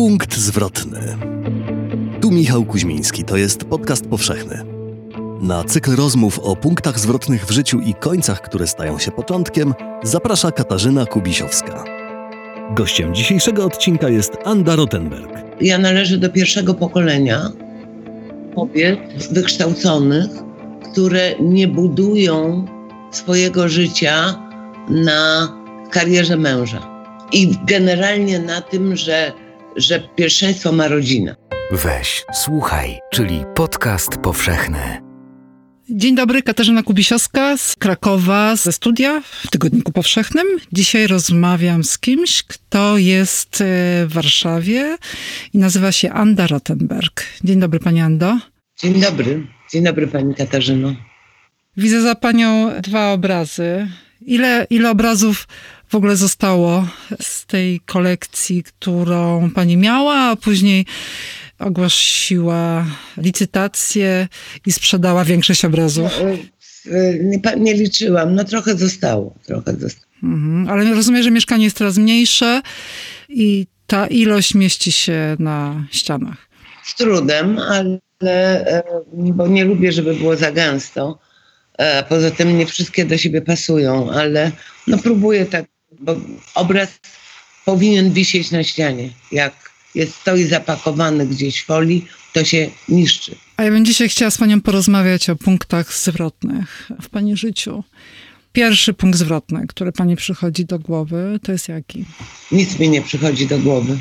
Punkt zwrotny. Tu Michał Kuźmiński, to jest podcast powszechny. Na cykl rozmów o punktach zwrotnych w życiu i końcach, które stają się początkiem, zaprasza Katarzyna Kubisiowska. Gościem dzisiejszego odcinka jest Anda Rottenberg. Ja należę do pierwszego pokolenia kobiet wykształconych, które nie budują swojego życia na karierze męża. I generalnie na tym, że, że pierwszeństwo ma rodzina. Weź, słuchaj, czyli podcast powszechny. Dzień dobry, Katarzyna Kubisiowska z Krakowa, ze studia w Tygodniku Powszechnym. Dzisiaj rozmawiam z kimś, kto jest e, w Warszawie i nazywa się Anda Rottenberg. Dzień dobry, pani Ando. Dzień dobry. Dzień dobry, pani Katarzyno. Widzę za panią dwa obrazy. Ile, ile obrazów w ogóle zostało z tej kolekcji, którą pani miała, a później ogłosiła licytację i sprzedała większość obrazów? No, e, nie, nie, liczyłam, no trochę zostało, trochę zostało. Mhm, ale rozumiem, że mieszkanie jest coraz mniejsze i ta ilość mieści się na ścianach. Z trudem, ale e, bo nie lubię, żeby było za gęsto. E, poza tym nie wszystkie do siebie pasują, ale no próbuję tak, bo obraz powinien wisieć na ścianie. Jak jest stoi zapakowany gdzieś w folii, to się niszczy. A ja bym dzisiaj chciała z panią porozmawiać o punktach zwrotnych w pani życiu. Pierwszy punkt zwrotny, który pani przychodzi do głowy, to jest jaki? Nic mi nie przychodzi do głowy.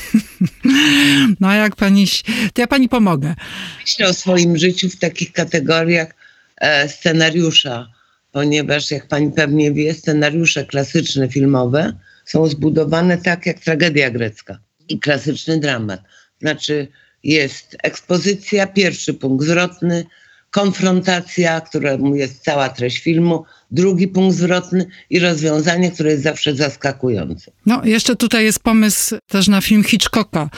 no a jak pani, to ja pani pomogę. Myślę o swoim życiu w takich kategoriach e, scenariusza, ponieważ jak pani pewnie wie, scenariusze klasyczne, filmowe są zbudowane tak jak tragedia grecka i klasyczny dramat. Znaczy jest ekspozycja, pierwszy punkt zwrotny, konfrontacja, któremu jest cała treść filmu, drugi punkt zwrotny i rozwiązanie, które jest zawsze zaskakujące. No, jeszcze tutaj jest pomysł też na film Hitchcocka,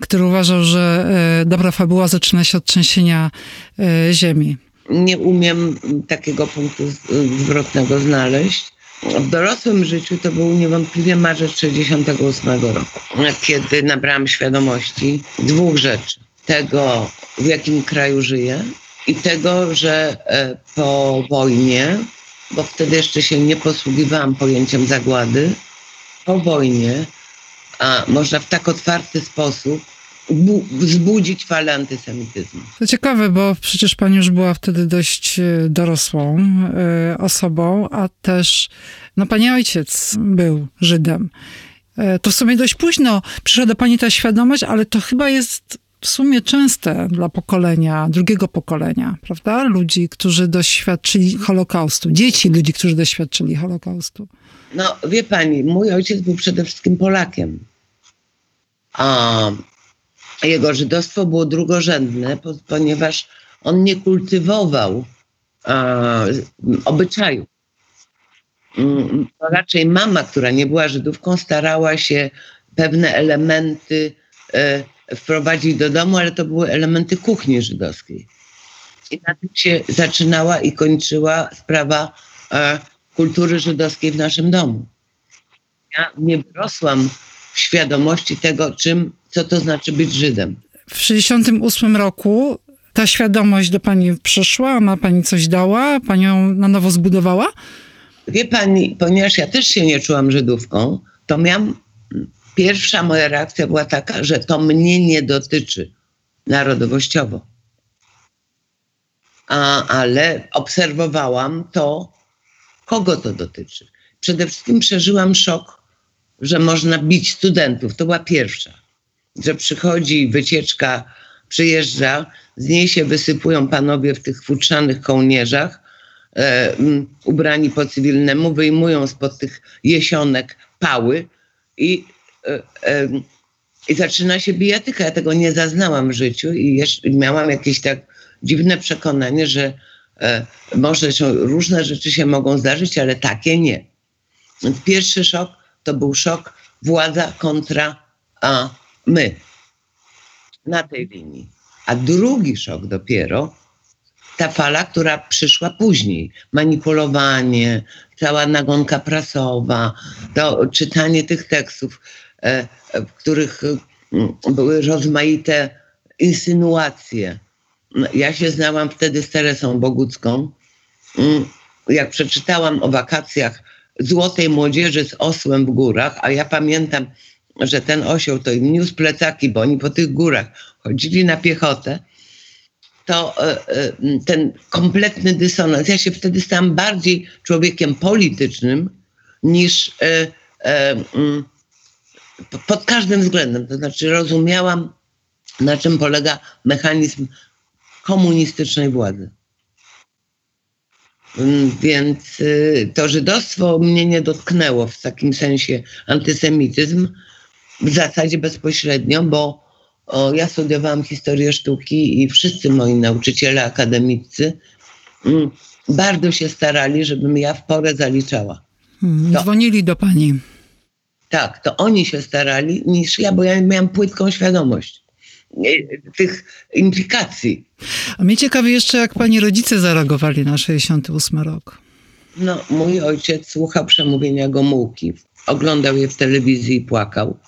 który uważał, że e, dobra fabuła zaczyna się od trzęsienia e, ziemi. Nie umiem takiego punktu zwrotnego znaleźć. W dorosłym życiu to był niewątpliwie marzec 68 roku, kiedy nabrałam świadomości dwóch rzeczy. Tego, w jakim kraju żyję i tego, że e, po wojnie, bo wtedy jeszcze się nie posługiwałam pojęciem zagłady, po wojnie a można w tak otwarty sposób wzbudzić falę antysemityzmu. To ciekawe, bo przecież pani już była wtedy dość e, dorosłą y, osobą, a też no pani ojciec był Żydem. Y, to w sumie dość późno przyszła do pani ta świadomość, ale to chyba jest w sumie częste dla pokolenia, drugiego pokolenia, prawda? Ludzi, którzy doświadczyli Holokaustu, dzieci ludzi, którzy doświadczyli Holokaustu. No, wie pani, mój ojciec był przede wszystkim Polakiem. A jego żydostwo było drugorzędne, ponieważ on nie kultywował obyczaju. To raczej mama, która nie była Żydówką, starała się pewne elementy e, wprowadzić do domu, ale to były elementy kuchni żydowskiej. I na tym się zaczynała i kończyła sprawa e, kultury żydowskiej w naszym domu. Ja nie wyrosłam w świadomości tego, czym, co to znaczy być Żydem. W 1968 roku ta świadomość do pani przyszła, ona pani coś dała, panią na nowo zbudowała? Wie pani, ponieważ ja też się nie czułam Żydówką, to miałam, pierwsza moja reakcja była taka, że to mnie nie dotyczy narodowościowo. A, ale obserwowałam to, kogo to dotyczy. Przede wszystkim przeżyłam szok że można bić studentów. To była pierwsza. Że przychodzi wycieczka, przyjeżdża, z niej się wysypują panowie w tych futrzanych kołnierzach, e, ubrani po cywilnemu, wyjmują spod tych jesionek pały i, e, e, i zaczyna się bijatyka. Ja tego nie zaznałam w życiu i jeszcze miałam jakieś tak dziwne przekonanie, że e, może się, różne rzeczy się mogą zdarzyć, ale takie nie. Pierwszy szok to był szok władza kontra a, my na tej linii. A drugi szok dopiero ta fala, która przyszła później. Manipulowanie, cała nagonka prasowa, to czytanie tych tekstów, e, w których mm, były rozmaite insynuacje. Ja się znałam wtedy z Teresą Bogucką. Mm, jak przeczytałam o wakacjach złotej młodzieży z osłem w górach, a ja pamiętam, że ten osioł to im niósł plecaki, bo oni po tych górach chodzili na piechotę, to e, e, ten kompletny dysonans. Ja się wtedy stałam bardziej człowiekiem politycznym niż e, mm, pod każdym względem. To znaczy rozumiałam, na czym polega mechanizm komunistycznej władzy. Mm, więc y, to żydostwo mnie nie dotknęło w takim sensie antysemityzm w zasadzie bezpośrednio, bo o, ja studiowałam historię sztuki i wszyscy moi nauczyciele akademicy mm, bardzo się starali, żebym ja w porę zaliczała. Hmm, to, dzwonili do pani. Tak, to oni się starali niż ja, bo ja miałam płytką świadomość tych implikacji. A mnie ciekawi jeszcze, jak pani rodzice zareagowali na 68 rok. No, mój ojciec słuchał przemówienia Gomułki. Oglądał je w telewizji i płakał.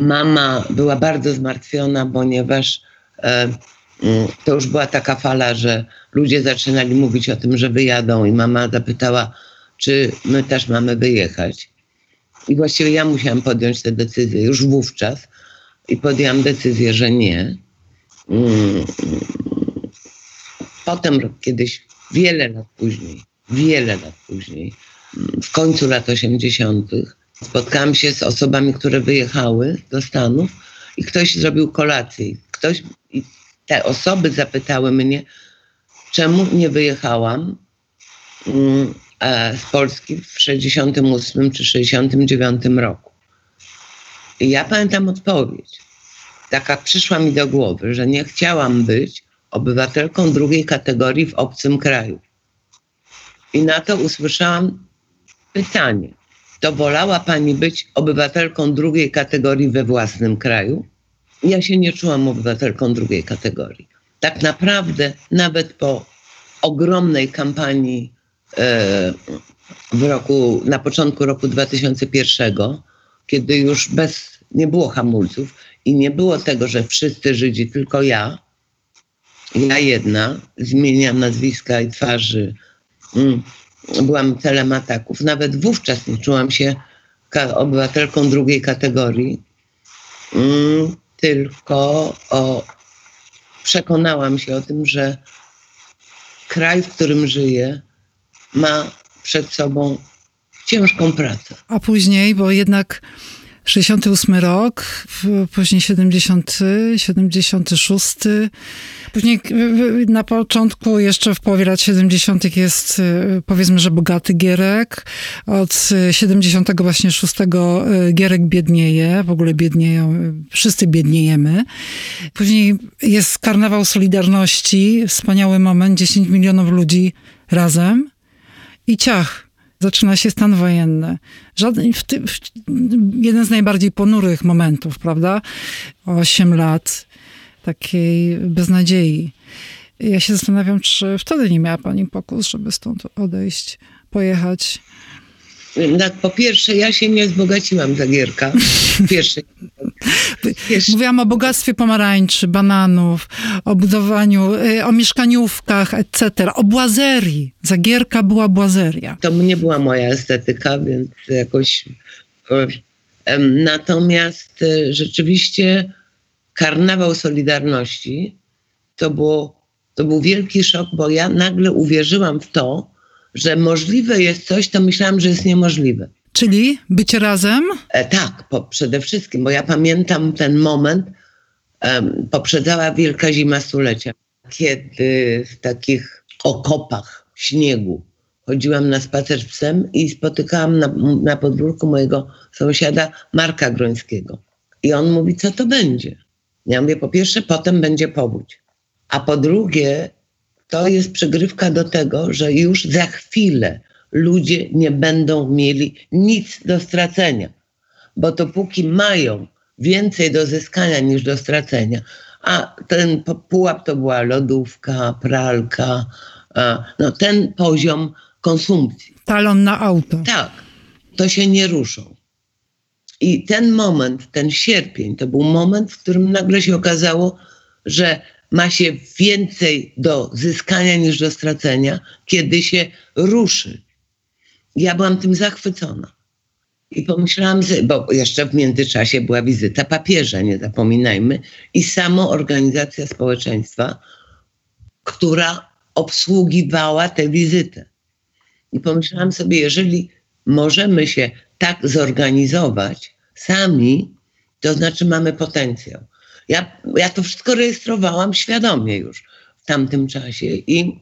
Mama była bardzo zmartwiona, ponieważ e, mm, to już była taka fala, że ludzie zaczynali mówić o tym, że wyjadą, i mama zapytała, czy my też mamy wyjechać. I właściwie ja musiałam podjąć tę decyzję już wówczas i podjęłam decyzję, że nie. Mm. Potem kiedyś, wiele lat później, wiele lat później, w końcu lat 80., spotkałam się z osobami, które wyjechały do Stanów i ktoś zrobił kolację. Ktoś, i te osoby zapytały mnie, czemu nie wyjechałam mm, z Polski w 68 czy 69 roku. I ja pamiętam odpowiedź. Taka przyszła mi do głowy, że nie chciałam być obywatelką drugiej kategorii w obcym kraju. I na to usłyszałam pytanie: To wolała pani być obywatelką drugiej kategorii we własnym kraju? Ja się nie czułam obywatelką drugiej kategorii. Tak naprawdę, nawet po ogromnej kampanii e, w roku, na początku roku 2001, kiedy już bez, nie było hamulców i nie było tego, że wszyscy Żydzi, tylko ja, ja jedna, zmieniam nazwiska i twarzy, mm, byłam celem ataków. Nawet wówczas nie czułam się obywatelką drugiej kategorii, mm, tylko o, przekonałam się o tym, że kraj, w którym żyję, ma przed sobą ciężką pracę. A później, bo jednak 68 rok, później 70, 76. Później na początku, jeszcze w połowie lat 70. jest powiedzmy, że bogaty Gierek. Od 76 właśnie Gierek biednieje, w ogóle biednieją, wszyscy biedniejemy. Później jest karnawał Solidarności, wspaniały moment, 10 milionów ludzi razem i ciach zaczyna się stan wojenny. Żaden, w ty, w, jeden z najbardziej ponurych momentów, prawda? Osiem lat takiej beznadziei. Ja się zastanawiam, czy wtedy nie miała pani pokus, żeby stąd odejść, pojechać po pierwsze, ja się nie wzbogaciłam za Gierka. Pierwszy. Mówiłam o bogactwie pomarańczy, bananów, o budowaniu, y, o mieszkaniówkach, etc. O błazerii. Zagierka była błazeria. To nie była moja estetyka, więc jakoś... Natomiast y, rzeczywiście karnawał Solidarności to, było, to był wielki szok, bo ja nagle uwierzyłam w to, że możliwe jest coś, to myślałam, że jest niemożliwe. Czyli być razem? E, tak, po, przede wszystkim, bo ja pamiętam ten moment, um, poprzedzała Wielka Zima Stulecia, kiedy w takich okopach śniegu chodziłam na spacer z psem i spotykałam na, na podwórku mojego sąsiada Marka Grońskiego. I on mówi, co to będzie? Ja mówię, po pierwsze, potem będzie powódź. A po drugie, to jest przygrywka do tego, że już za chwilę ludzie nie będą mieli nic do stracenia. Bo dopóki mają więcej do zyskania niż do stracenia, a ten pułap to była lodówka, pralka, no ten poziom konsumpcji. Talon na auto. Tak, to się nie ruszą. I ten moment, ten sierpień, to był moment, w którym nagle się okazało, że ma się więcej do zyskania niż do stracenia, kiedy się ruszy. Ja byłam tym zachwycona. I pomyślałam, bo jeszcze w międzyczasie była wizyta papieża, nie zapominajmy, i samo organizacja społeczeństwa, która obsługiwała tę wizytę. I pomyślałam sobie, jeżeli możemy się tak zorganizować sami, to znaczy mamy potencjał. Ja, ja to wszystko rejestrowałam świadomie już w tamtym czasie i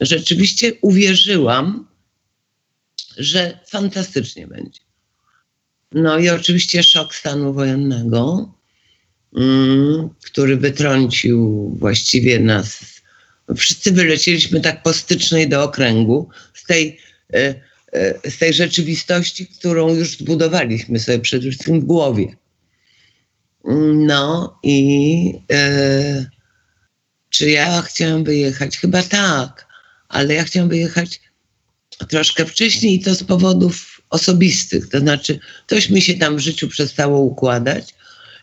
rzeczywiście uwierzyłam, że fantastycznie będzie. No i oczywiście szok stanu wojennego, mm, który wytrącił właściwie nas. Wszyscy wylecieliśmy tak po stycznej do okręgu z tej, e, e, z tej rzeczywistości, którą już zbudowaliśmy sobie przede wszystkim w głowie. No i e, czy ja chciałam wyjechać? Chyba tak, ale ja chciałam wyjechać troszkę wcześniej i to z powodów osobistych. To znaczy, coś mi się tam w życiu przestało układać.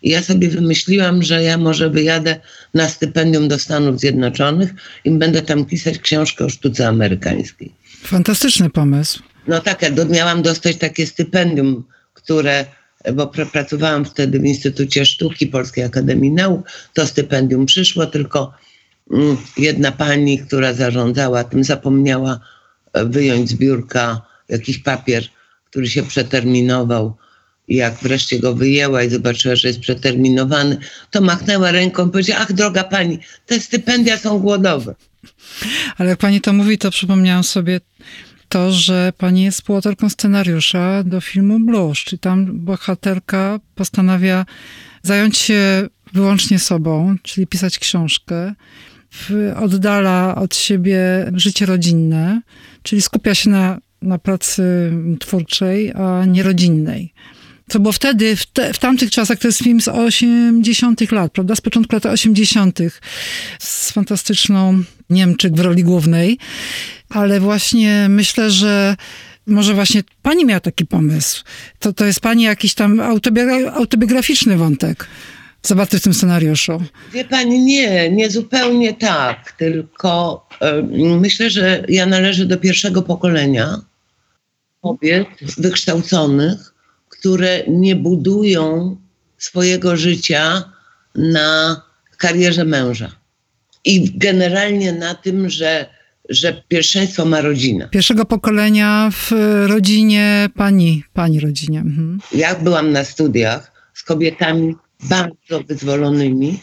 I ja sobie wymyśliłam, że ja może wyjadę na stypendium do Stanów Zjednoczonych i będę tam pisać książkę o sztuce amerykańskiej. Fantastyczny pomysł. No tak, ja miałam dostać takie stypendium, które bo pracowałam wtedy w Instytucie Sztuki Polskiej Akademii Nauk. To stypendium przyszło, tylko mm, jedna pani, która zarządzała tym, zapomniała e, wyjąć z biurka jakiś papier, który się przeterminował. Jak wreszcie go wyjęła i zobaczyła, że jest przeterminowany, to machnęła ręką i powiedziała, ach droga pani, te stypendia są głodowe. Ale jak pani to mówi, to przypomniałam sobie to, że pani jest współautorką scenariusza do filmu Blues, czyli tam bohaterka postanawia zająć się wyłącznie sobą, czyli pisać książkę, oddala od siebie życie rodzinne, czyli skupia się na, na pracy twórczej, a nie rodzinnej. Było wtedy, w, te, w tamtych czasach, to jest film z 80 lat, prawda? Z początku lat 80. z fantastyczną Niemczyk w roli głównej ale właśnie myślę, że może właśnie pani miała taki pomysł. To, to jest pani jakiś tam autobiograficzny wątek zawarty w tym scenariuszu. Wie pani, nie, nie zupełnie tak, tylko y, myślę, że ja należę do pierwszego pokolenia kobiet wykształconych, które nie budują swojego życia na karierze męża. I generalnie na tym, że że pierwszeństwo ma rodzina. Pierwszego pokolenia w rodzinie pani, pani rodzinie. Mhm. Ja byłam na studiach z kobietami bardzo wyzwolonymi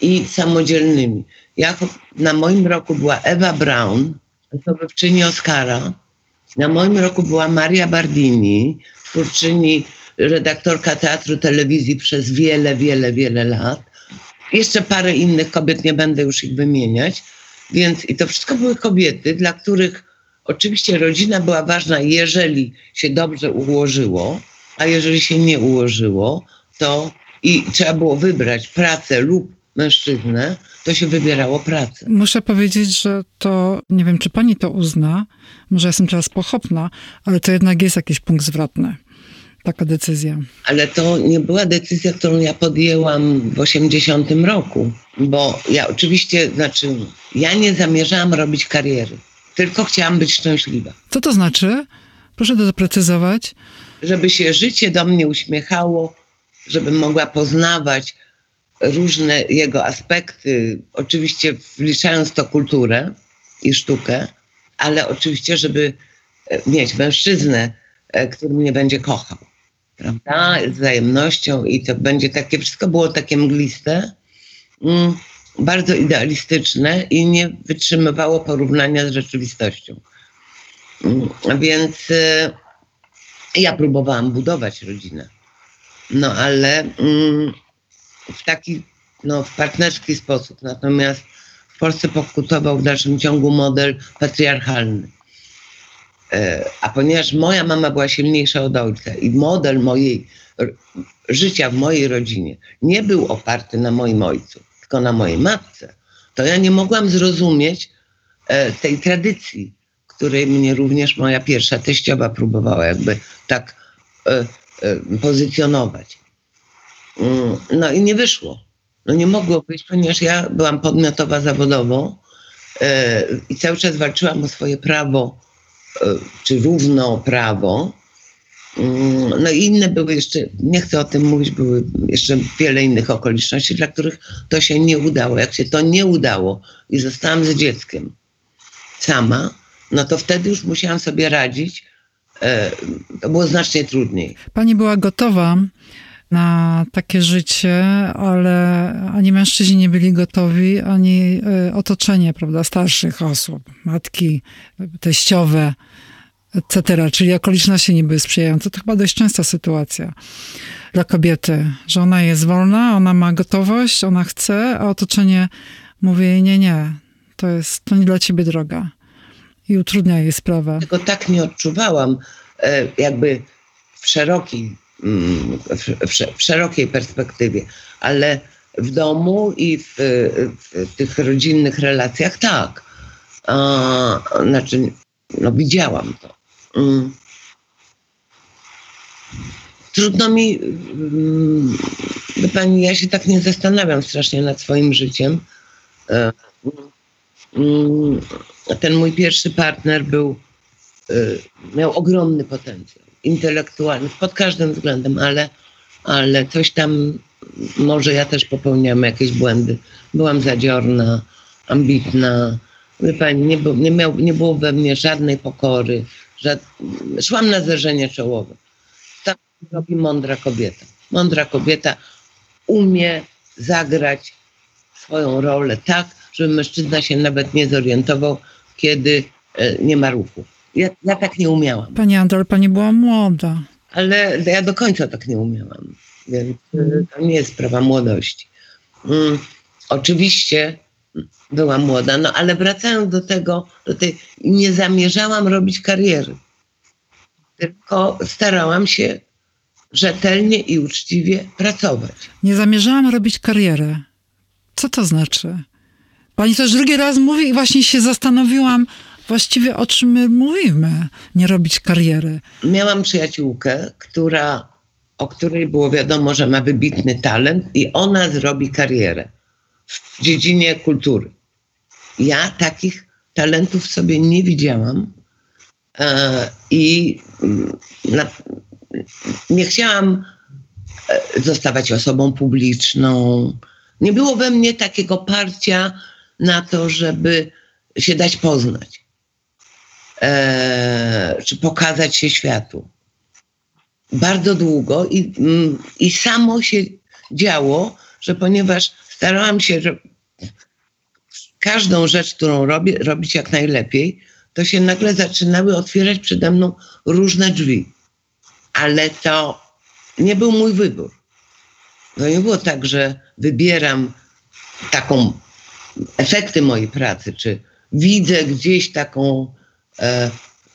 i samodzielnymi. Ja, na moim roku była Ewa Braun, zdobywczyni Oscara. Na moim roku była Maria Bardini, twórczyni, redaktorka teatru, telewizji przez wiele, wiele, wiele lat. Jeszcze parę innych kobiet, nie będę już ich wymieniać. Więc i to wszystko były kobiety, dla których oczywiście rodzina była ważna, jeżeli się dobrze ułożyło, a jeżeli się nie ułożyło, to i trzeba było wybrać pracę lub mężczyznę, to się wybierało pracę. Muszę powiedzieć, że to, nie wiem, czy pani to uzna, może jestem teraz pochopna, ale to jednak jest jakiś punkt zwrotny taka decyzja? Ale to nie była decyzja, którą ja podjęłam w 80 roku, bo ja oczywiście, znaczy, ja nie zamierzałam robić kariery, tylko chciałam być szczęśliwa. Co to znaczy? Proszę to doprecyzować. Żeby się życie do mnie uśmiechało, żebym mogła poznawać różne jego aspekty, oczywiście wliczając to kulturę i sztukę, ale oczywiście, żeby e, mieć mężczyznę, e, który mnie będzie kochał prawda, z wzajemnością i to będzie takie, wszystko było takie mgliste, mm, bardzo idealistyczne i nie wytrzymywało porównania z rzeczywistością. Mm, więc y, ja próbowałam budować rodzinę, no ale mm, w taki, no w partnerski sposób, natomiast w Polsce pokutował w dalszym ciągu model patriarchalny. E, a ponieważ moja mama była silniejsza od ojca i model mojej życia w mojej rodzinie nie był oparty na moim ojcu, tylko na mojej matce, to ja nie mogłam zrozumieć e, tej tradycji, której mnie również moja pierwsza teściowa próbowała jakby tak e, pozycjonować. Mm, no i nie wyszło. No nie mogło być, ponieważ ja byłam podmiotowa zawodowo i cały czas walczyłam o swoje prawo, czy równo prawo. Mm, no i inne były jeszcze, nie chcę o tym mówić, były jeszcze wiele innych okoliczności, dla których to się nie udało. Jak się to nie udało i zostałam z dzieckiem sama, no to wtedy już musiałam sobie radzić. E, to było znacznie trudniej. Pani była gotowa na takie życie, ale ani mężczyźni nie byli gotowi, ani e, otoczenie, prawda, starszych osób, matki, teściowe, etc. Czyli okoliczności nie były sprzyjające. To chyba dość częsta sytuacja dla kobiety, że ona jest wolna, ona ma gotowość, ona chce, a otoczenie mówi jej nie, nie, to jest, to nie dla ciebie droga. I utrudnia jej sprawę. Tego tak nie odczuwałam, e, jakby w szerokiej, mm, w, szerokiej perspektywie, ale w domu i w, w tych rodzinnych relacjach tak. A, znaczy, no widziałam to. Mm. Trudno mi, mm, wie pani, ja się tak nie zastanawiam strasznie nad swoim życiem. E, mm, ten mój pierwszy partner był, e, miał ogromny potencjał intelektualny pod każdym względem, ale, ale coś tam, może ja też popełniałam jakieś błędy. Byłam zadziorna, ambitna. Wie pani, nie, nie, miał, nie było we mnie żadnej pokory. Żad... Szłam na zderzenie czołowe. Tak robi mądra kobieta. Mądra kobieta umie zagrać swoją rolę tak, żeby mężczyzna się nawet nie zorientował, kiedy e, nie ma ruchu. Ja, ja tak nie umiałam. Pani Andol, pani była młoda. Ale ja do końca tak nie umiałam. Więc to nie jest sprawa młodości. Mm, oczywiście byłam młoda, no ale wracając do tego, do tej, nie zamierzałam robić kariery. Tylko starałam się rzetelnie i uczciwie pracować. Nie zamierzałam robić kariery. Co to znaczy? Pani też drugi raz mówi i właśnie się zastanowiłam, właściwie o czym my mówimy, nie robić kariery. Miałam przyjaciółkę, która, o której było wiadomo, że ma wybitny talent i ona zrobi karierę w dziedzinie kultury. Ja takich talentów sobie nie widziałam e, i mm, na, nie chciałam e, zostawać osobą publiczną. Nie było we mnie takiego parcia na to, żeby się dać poznać, czy pokazać się światu. Bardzo długo i, mm, i samo się działo, że ponieważ starałam się że każdą rzecz, którą robię, robić jak najlepiej, to się nagle zaczynały otwierać przede mną różne drzwi. Ale to nie był mój wybór. To nie było tak, że wybieram taką efekty mojej pracy, czy widzę gdzieś taką e,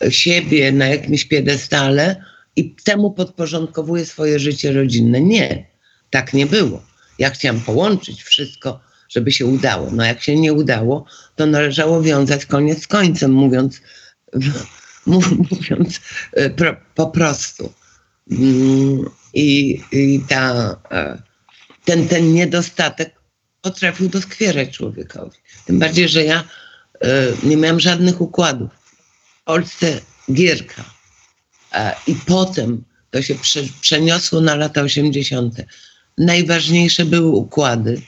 siebie na jakimś piedestale i temu podporządkowuję swoje życie rodzinne. Nie, tak nie było. Ja chciałam połączyć wszystko, żeby się udało. No jak się nie udało, to należało wiązać koniec z końcem, mówiąc, mówiąc e, po prostu. Mm, I, i ta, e, ten, ten niedostatek potrafił doskwierać człowiekowi. Tym bardziej, że ja e, nie miałam żadnych układów. Polsce gierka. I potem to się przeniosło na lata 80 najważniejsze były układy,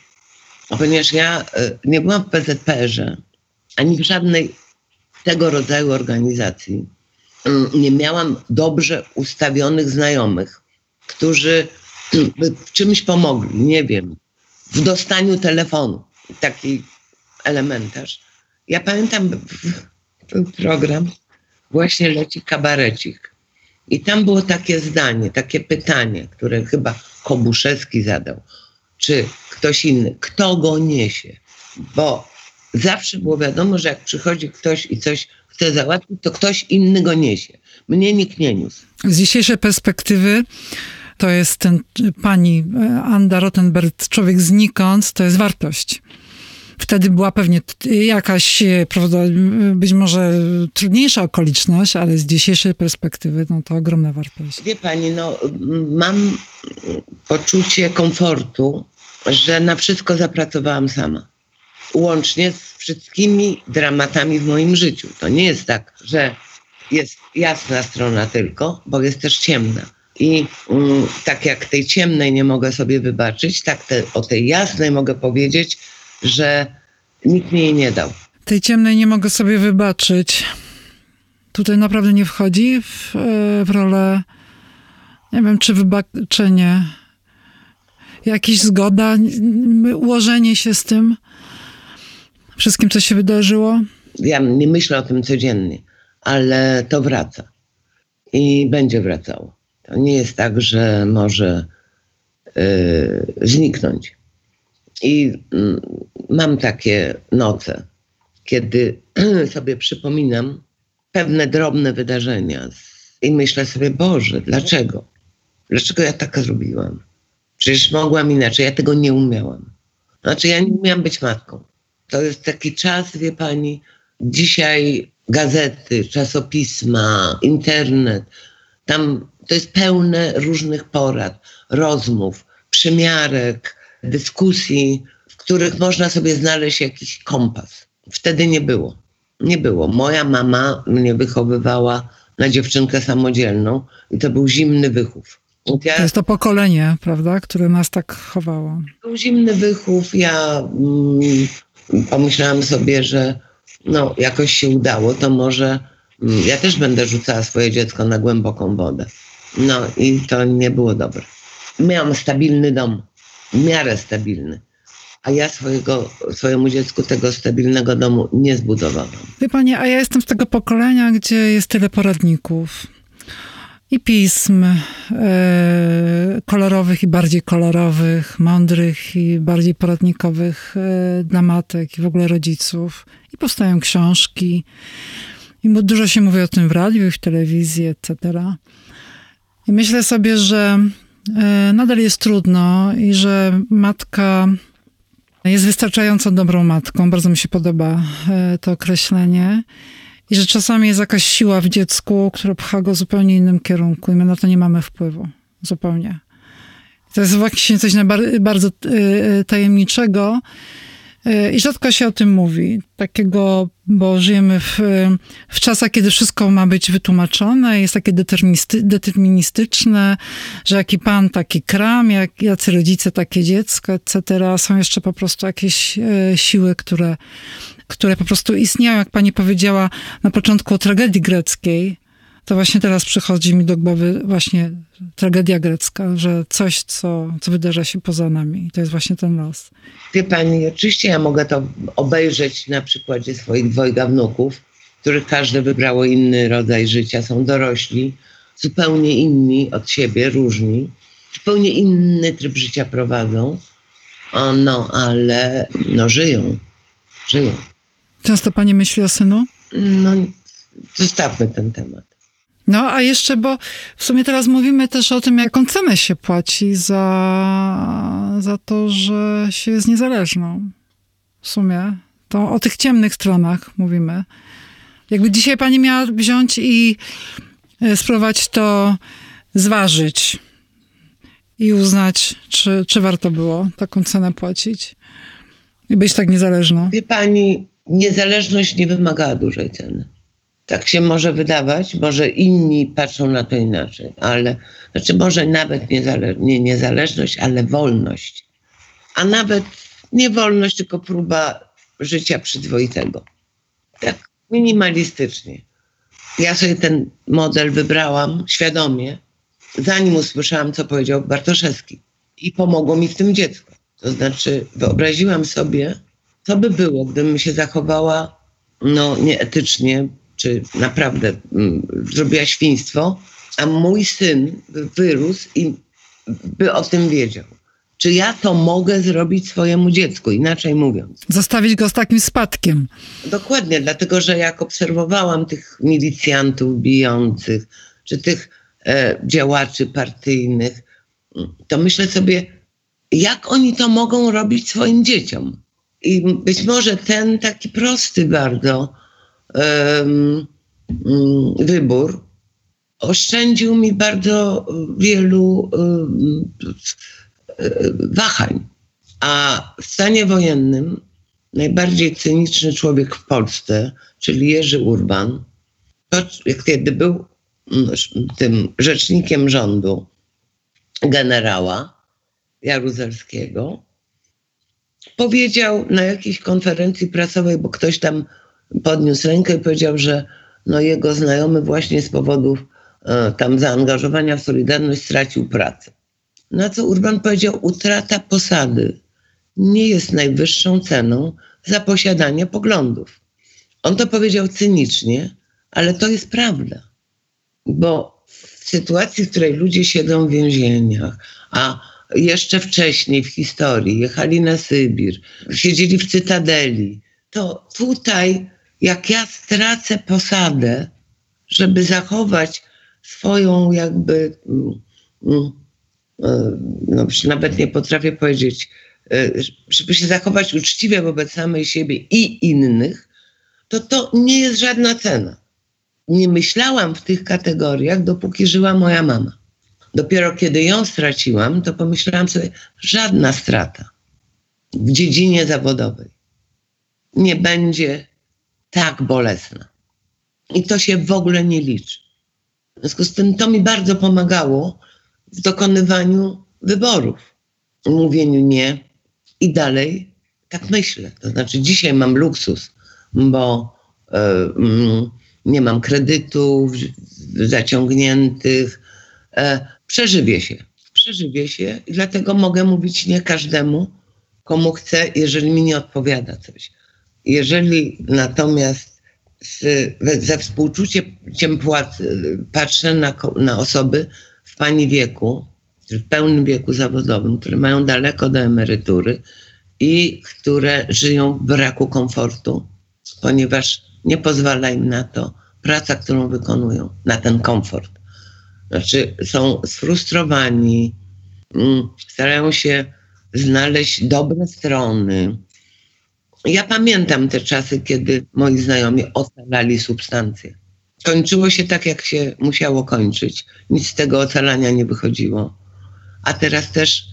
ponieważ ja e, nie byłam w PZPR-ze, ani w żadnej tego rodzaju organizacji. Mm, nie miałam dobrze ustawionych znajomych, którzy by w czymś pomogli, nie wiem, w dostaniu telefonu, taki elementarz. Ja pamiętam ten program, właśnie leci kabarecik. I tam było takie zdanie, takie pytanie, które chyba Kobuszewski zadał, czy ktoś inny, kto go niesie. Bo zawsze było wiadomo, że jak przychodzi ktoś i coś chce załatwić, to ktoś inny go niesie. Mnie nikt nie niósł. Z dzisiejszej perspektywy to jest ten pani Anda Rottenberg, człowiek znikąd, to jest wartość. Wtedy była pewnie jakaś, e, prawda, być może trudniejsza okoliczność, ale z dzisiejszej perspektywy, no to ogromna wartość. Wie pani, no mam poczucie komfortu, że na wszystko zapracowałam sama. Łącznie z wszystkimi dramatami w moim życiu. To nie jest tak, że jest jasna strona tylko, bo jest też ciemna. I mm, tak jak tej ciemnej nie mogę sobie wybaczyć, tak te, o tej jasnej mogę powiedzieć, że nikt mi jej nie dał. Tej ciemnej nie mogę sobie wybaczyć. Tutaj naprawdę nie wchodzi w, e, w rolę, nie wiem, czy wybaczenie, jakaś zgoda, ułożenie się z tym wszystkim, co się wydarzyło. Ja nie myślę o tym codziennie, ale to wraca i będzie wracało. To nie jest tak, że może yy, zniknąć. I yy, mam takie noce, kiedy sobie przypominam pewne drobne wydarzenia i myślę sobie, Boże, dlaczego? Dlaczego ja tak zrobiłam? Przecież mogłam inaczej, ja tego nie umiałam. Znaczy, ja nie umiałam być matką. To jest taki czas, wie pani, dzisiaj gazety, czasopisma, internet, tam to jest pełne różnych porad, rozmów, przymiarek, dyskusji, w których można sobie znaleźć jakiś kompas. Wtedy nie było. Nie było. Moja mama mnie wychowywała na dziewczynkę samodzielną i to był zimny wychów. Ja, to jest to pokolenie, prawda, które nas tak chowało. Był zimny wychów. Ja mm, pomyślałam sobie, że no, jakoś się udało, to może mm, ja też będę rzucała swoje dziecko na głęboką wodę. No i to nie było dobre. Miałam stabilny dom, w miarę stabilny. A ja swojego, swojemu dziecku tego stabilnego domu nie zbudowałam. Wie pani, a ja jestem z tego pokolenia, gdzie jest tyle poradników i pism e, kolorowych i bardziej kolorowych, mądrych i bardziej poradnikowych e, dla matek i w ogóle rodziców. I powstają książki. I dużo się mówi o tym w radiu i w telewizji, etc. I myślę sobie, że nadal jest trudno i że matka jest wystarczająco dobrą matką. Bardzo mi się podoba e, to określenie. I że czasami jest jakaś siła w dziecku, która pcha go w zupełnie innym kierunku i my na to nie mamy wpływu. Zupełnie. To jest właśnie coś bardzo e, tajemniczego, E, I rzadko się o tym mówi. Takiego, bo żyjemy w, w czasach, kiedy wszystko ma być wytłumaczone, jest takie deterministyczne, że jaki pan, taki kram, jak, jacy rodzice, takie dziecko, etc. Są jeszcze po prostu jakieś e, siły, które, które po prostu istnieją, jak pani powiedziała na początku o tragedii greckiej, to właśnie teraz przychodzi mi do głowy właśnie tragedia grecka, że coś, co, co wydarza się poza nami. I to jest właśnie ten los. Wie pani, oczywiście ja mogę to obejrzeć na przykładzie swoich dwojga wnuków, których każde wybrało inny rodzaj życia, są dorośli, zupełnie inni od siebie, różni, zupełnie inny tryb życia prowadzą. O, no, ale no żyją, żyją. Często pani myśli o synu? No, zostawmy ten temat. No, a jeszcze, bo w sumie teraz mówimy też o tym, jaką cenę się płaci za, za to, że się jest niezależną. W sumie. To o tych ciemnych stronach mówimy. Jakby dzisiaj pani miała wziąć i e, spróbować to zważyć i uznać, czy, czy warto było taką cenę płacić i być tak niezależną. Wie pani, niezależność nie wymagała dużej ceny. Tak się może wydawać, może inni patrzą na to inaczej, ale znaczy może nawet niezale, nie niezależność, ale wolność. A nawet nie wolność, tylko próba życia przyzwoitego. Tak minimalistycznie. Ja sobie ten model wybrałam świadomie, zanim usłyszałam, co powiedział Bartoszewski. I pomogło mi w tym dziecko. To znaczy, wyobraziłam sobie, co by było, gdybym się zachowała no, nieetycznie, czy naprawdę mm, zrobiła świństwo, a mój syn wyrósł i by o tym wiedział. Czy ja to mogę zrobić swojemu dziecku, inaczej mówiąc? Zostawić go z takim spadkiem. Dokładnie, dlatego że jak obserwowałam tych milicjantów bijących, czy tych e, działaczy partyjnych, to myślę sobie, jak oni to mogą robić swoim dzieciom? I być może ten taki prosty bardzo wybór oszczędził mi bardzo wielu wahań. A w stanie wojennym najbardziej cyniczny człowiek w Polsce, czyli Jerzy Urban, to, kiedy był mm, tym rzecznikiem rządu generała Jaruzelskiego, powiedział na jakiejś konferencji prasowej, bo ktoś tam podniósł rękę i powiedział, że no jego znajomy właśnie z powodów e, tam zaangażowania w Solidarność stracił pracę. Na co Urban powiedział, utrata posady nie jest najwyższą ceną za posiadanie poglądów. On to powiedział cynicznie, ale to jest prawda. Bo w sytuacji, w której ludzie siedzą w więzieniach, a jeszcze wcześniej w historii jechali na Sybir, siedzieli w Cytadeli, to tutaj, jak ja stracę posadę, żeby zachować swoją jakby, mm, mm, e, no nawet nie potrafię powiedzieć, e, żeby się zachować uczciwie wobec samej siebie i innych, to to nie jest żadna cena. Nie myślałam w tych kategoriach, dopóki żyła moja mama. Dopiero kiedy ją straciłam, to pomyślałam sobie, żadna strata w dziedzinie zawodowej nie będzie tak bolesna. I to się w ogóle nie liczy. W związku z tym to mi bardzo pomagało w dokonywaniu wyborów, mówieniu nie i dalej tak myślę. To znaczy, dzisiaj mam luksus, bo y, nie mam kredytów zaciągniętych, y, przeżywię się. Przeżywię się i dlatego mogę mówić nie każdemu, komu chcę, jeżeli mi nie odpowiada coś. Jeżeli natomiast z, ze współczuciem patrzę na, na osoby w pani wieku, w pełnym wieku zawodowym, które mają daleko do emerytury i które żyją w braku komfortu, ponieważ nie pozwala im na to praca, którą wykonują, na ten komfort. Znaczy są sfrustrowani, mm, starają się znaleźć dobre strony. Ja pamiętam te czasy, kiedy moi znajomi ocalali substancje. Kończyło się tak, jak się musiało kończyć. Nic z tego ocalania nie wychodziło. A teraz też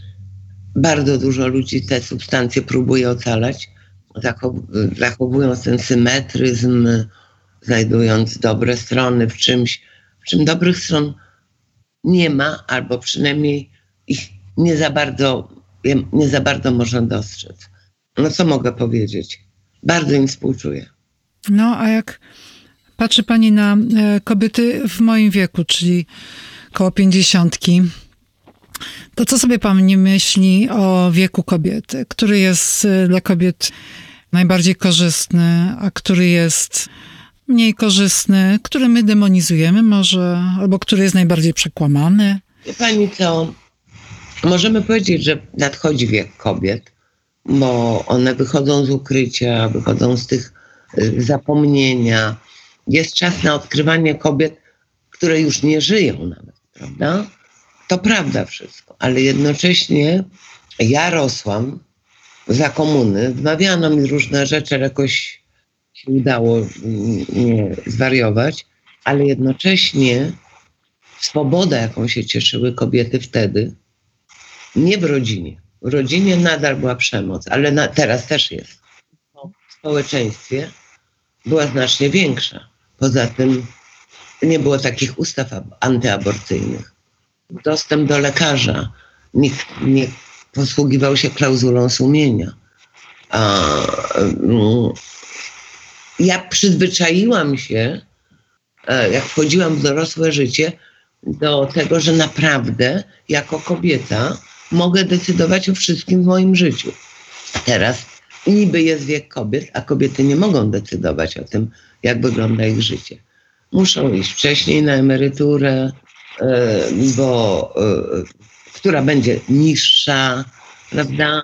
bardzo dużo ludzi te substancje próbuje ocalać, zachowując ten symetryzm, znajdując dobre strony w czymś, w czym dobrych stron nie ma, albo przynajmniej ich nie za bardzo, nie za bardzo można dostrzec. No co mogę powiedzieć? Bardzo im współczuję. No, a jak patrzy pani na e, kobiety w moim wieku, czyli koło pięćdziesiątki, to co sobie pani myśli o wieku kobiety, który jest e, dla kobiet najbardziej korzystny, a który jest mniej korzystny, który my demonizujemy może, albo który jest najbardziej przekłamany? Wie pani co, możemy powiedzieć, że nadchodzi wiek kobiet, bo one wychodzą z ukrycia, wychodzą z tych y, zapomnienia. Jest czas na odkrywanie kobiet, które już nie żyją nawet, prawda? To prawda wszystko, ale jednocześnie ja rosłam za komuny, wmawiano mi różne rzeczy, ale jakoś się udało mm, nie zwariować, ale jednocześnie swoboda, jaką się cieszyły kobiety wtedy, nie w rodzinie. Rodzinie nadal była przemoc, ale na, teraz też jest. W społeczeństwie była znacznie większa. Poza tym nie było takich ustaw antyaborcyjnych. Dostęp do lekarza. Nikt nie posługiwał się klauzulą sumienia. A, mm, ja przyzwyczaiłam się, e, jak wchodziłam w dorosłe życie, do tego, że naprawdę jako kobieta mogę decydować o wszystkim w moim życiu. Teraz niby jest wiek kobiet, a kobiety nie mogą decydować o tym, jak wygląda ich życie. Muszą iść wcześniej na emeryturę, e, bo e, która będzie niższa, prawda?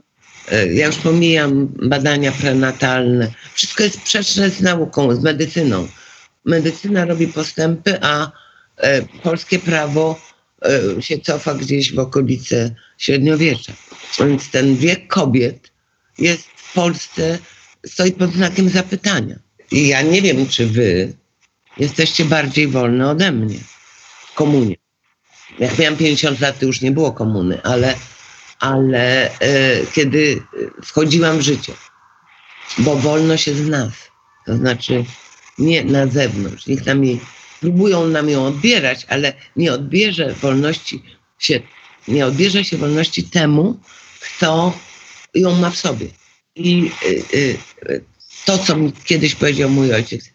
E, ja już pomijam badania prenatalne. Wszystko jest sprzeczne z nauką, z medycyną. Medycyna robi postępy, a polskie prawo się cofa gdzieś w okolice średniowiecza. Więc ten wiek kobiet jest w Polsce, stoi pod znakiem zapytania. I ja nie wiem, czy wy jesteście bardziej wolne ode mnie w komunie. Jak miałam 50 lat, to już nie było komuny, ale, ale e, kiedy wchodziłam w życie, bo wolność jest w nas, to znaczy nie na zewnątrz. Nikt nam jej, próbują nam ją odbierać, ale nie odbierze wolności się, nie odbierze się wolności temu, kto ją ma w sobie. I y, y, to, co mi kiedyś powiedział mój ojciec,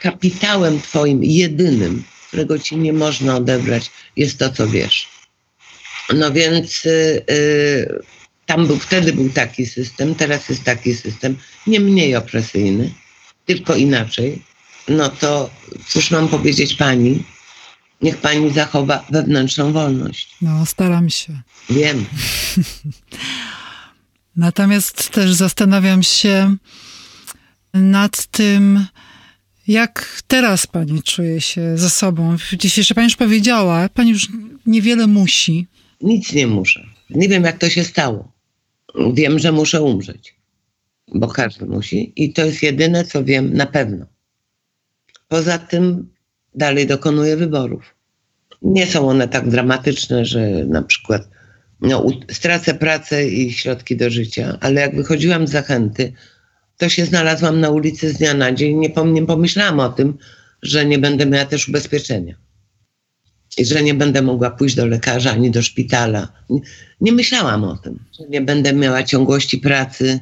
kapitałem twoim jedynym, którego ci nie można odebrać, jest to, co wiesz. No więc y, y, tam był, wtedy był taki system, teraz jest taki system, nie mniej opresyjny, tylko inaczej. No to cóż mam powiedzieć pani? Niech pani zachowa wewnętrzną wolność. No, staram się. Wiem. Natomiast też zastanawiam się nad tym, jak teraz pani czuje się ze sobą. Dzisiejsze pani już powiedziała, pani już niewiele musi. Nic nie muszę. Nie wiem, jak to się stało. Wiem, że muszę umrzeć, bo każdy musi i to jest jedyne, co wiem na pewno. Poza tym dalej dokonuję wyborów. Nie są one tak dramatyczne, że na przykład no, stracę pracę i środki do życia, ale jak wychodziłam z zachęty, to się znalazłam na ulicy z dnia na dzień. Nie, nie pomyślałam o tym, że nie będę miała też ubezpieczenia. I że nie będę mogła pójść do lekarza ani do szpitala. Nie, nie myślałam o tym, że nie będę miała ciągłości pracy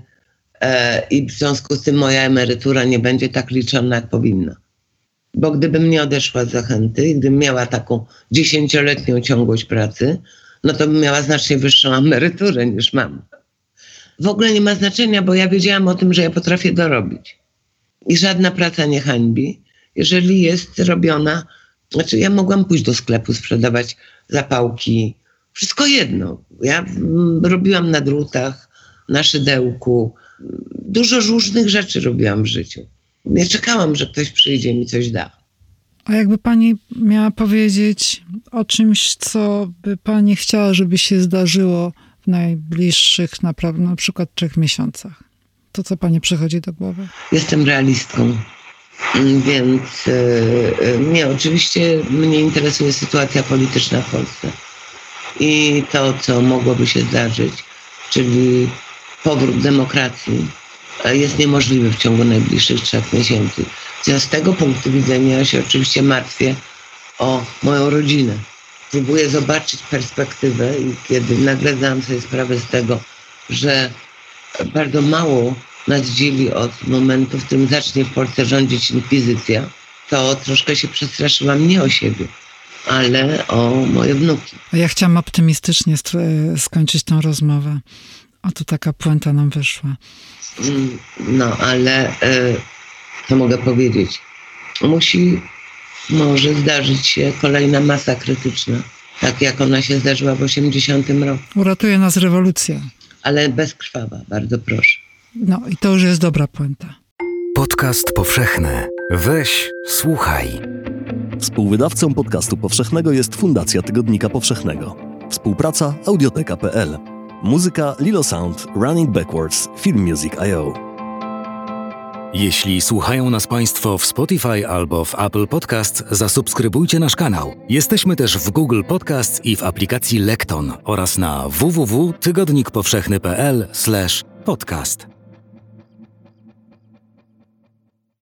e, i w związku z tym moja emerytura nie będzie tak liczona, jak powinna. Bo gdybym nie odeszła z zachęty i gdybym miała taką dziesięcioletnią ciągłość pracy, no to bym miała znacznie wyższą emeryturę niż mam. W ogóle nie ma znaczenia, bo ja wiedziałam o tym, że ja potrafię dorobić. I żadna praca nie hańbi, jeżeli jest robiona. Znaczy, ja mogłam pójść do sklepu, sprzedawać zapałki, wszystko jedno. Ja robiłam na drutach, na szydełku, dużo różnych rzeczy robiłam w życiu. Nie czekałam, że ktoś przyjdzie i mi coś da. A jakby pani miała powiedzieć o czymś, co by pani chciała, żeby się zdarzyło w najbliższych naprawdę na przykład trzech miesiącach? To co pani przychodzi do głowy? Jestem realistką, więc yy, nie, oczywiście mnie interesuje sytuacja polityczna w Polsce i to, co mogłoby się zdarzyć, czyli powrót demokracji jest niemożliwy w ciągu najbliższych trzech miesięcy. Z tego punktu widzenia ja się oczywiście martwię o moją rodzinę. Próbuję zobaczyć perspektywę i kiedy nagle zdałam sobie sprawę z tego, że bardzo mało nas dzieli od momentu, w którym zacznie w Polsce rządzić inkwizycja, to troszkę się przestraszyłam nie o siebie, ale o moje wnuki. Ja chciałam optymistycznie skończyć tę rozmowę. O, tu taka puenta nam wyszła. No, ale y, co mogę powiedzieć? Musi może zdarzyć się kolejna masa krytyczna, tak jak ona się zdarzyła w 80 roku. Uratuje nas rewolucja. Ale bezkrwawa, bardzo proszę. No i to już jest dobra puenta. Podcast powszechny. Weź, słuchaj. Współwydawcą podcastu powszechnego jest Fundacja Tygodnika Powszechnego. Współpraca audioteka.pl. Muzyka Lilo Sound, Running Backwards, Film Music IO. Jeśli słuchają nas Państwo w Spotify albo w Apple Podcasts, zasubskrybujcie nasz kanał. Jesteśmy też w Google Podcasts i w aplikacji Lekton oraz na www.tygodnikpowszechny.pl/podcast.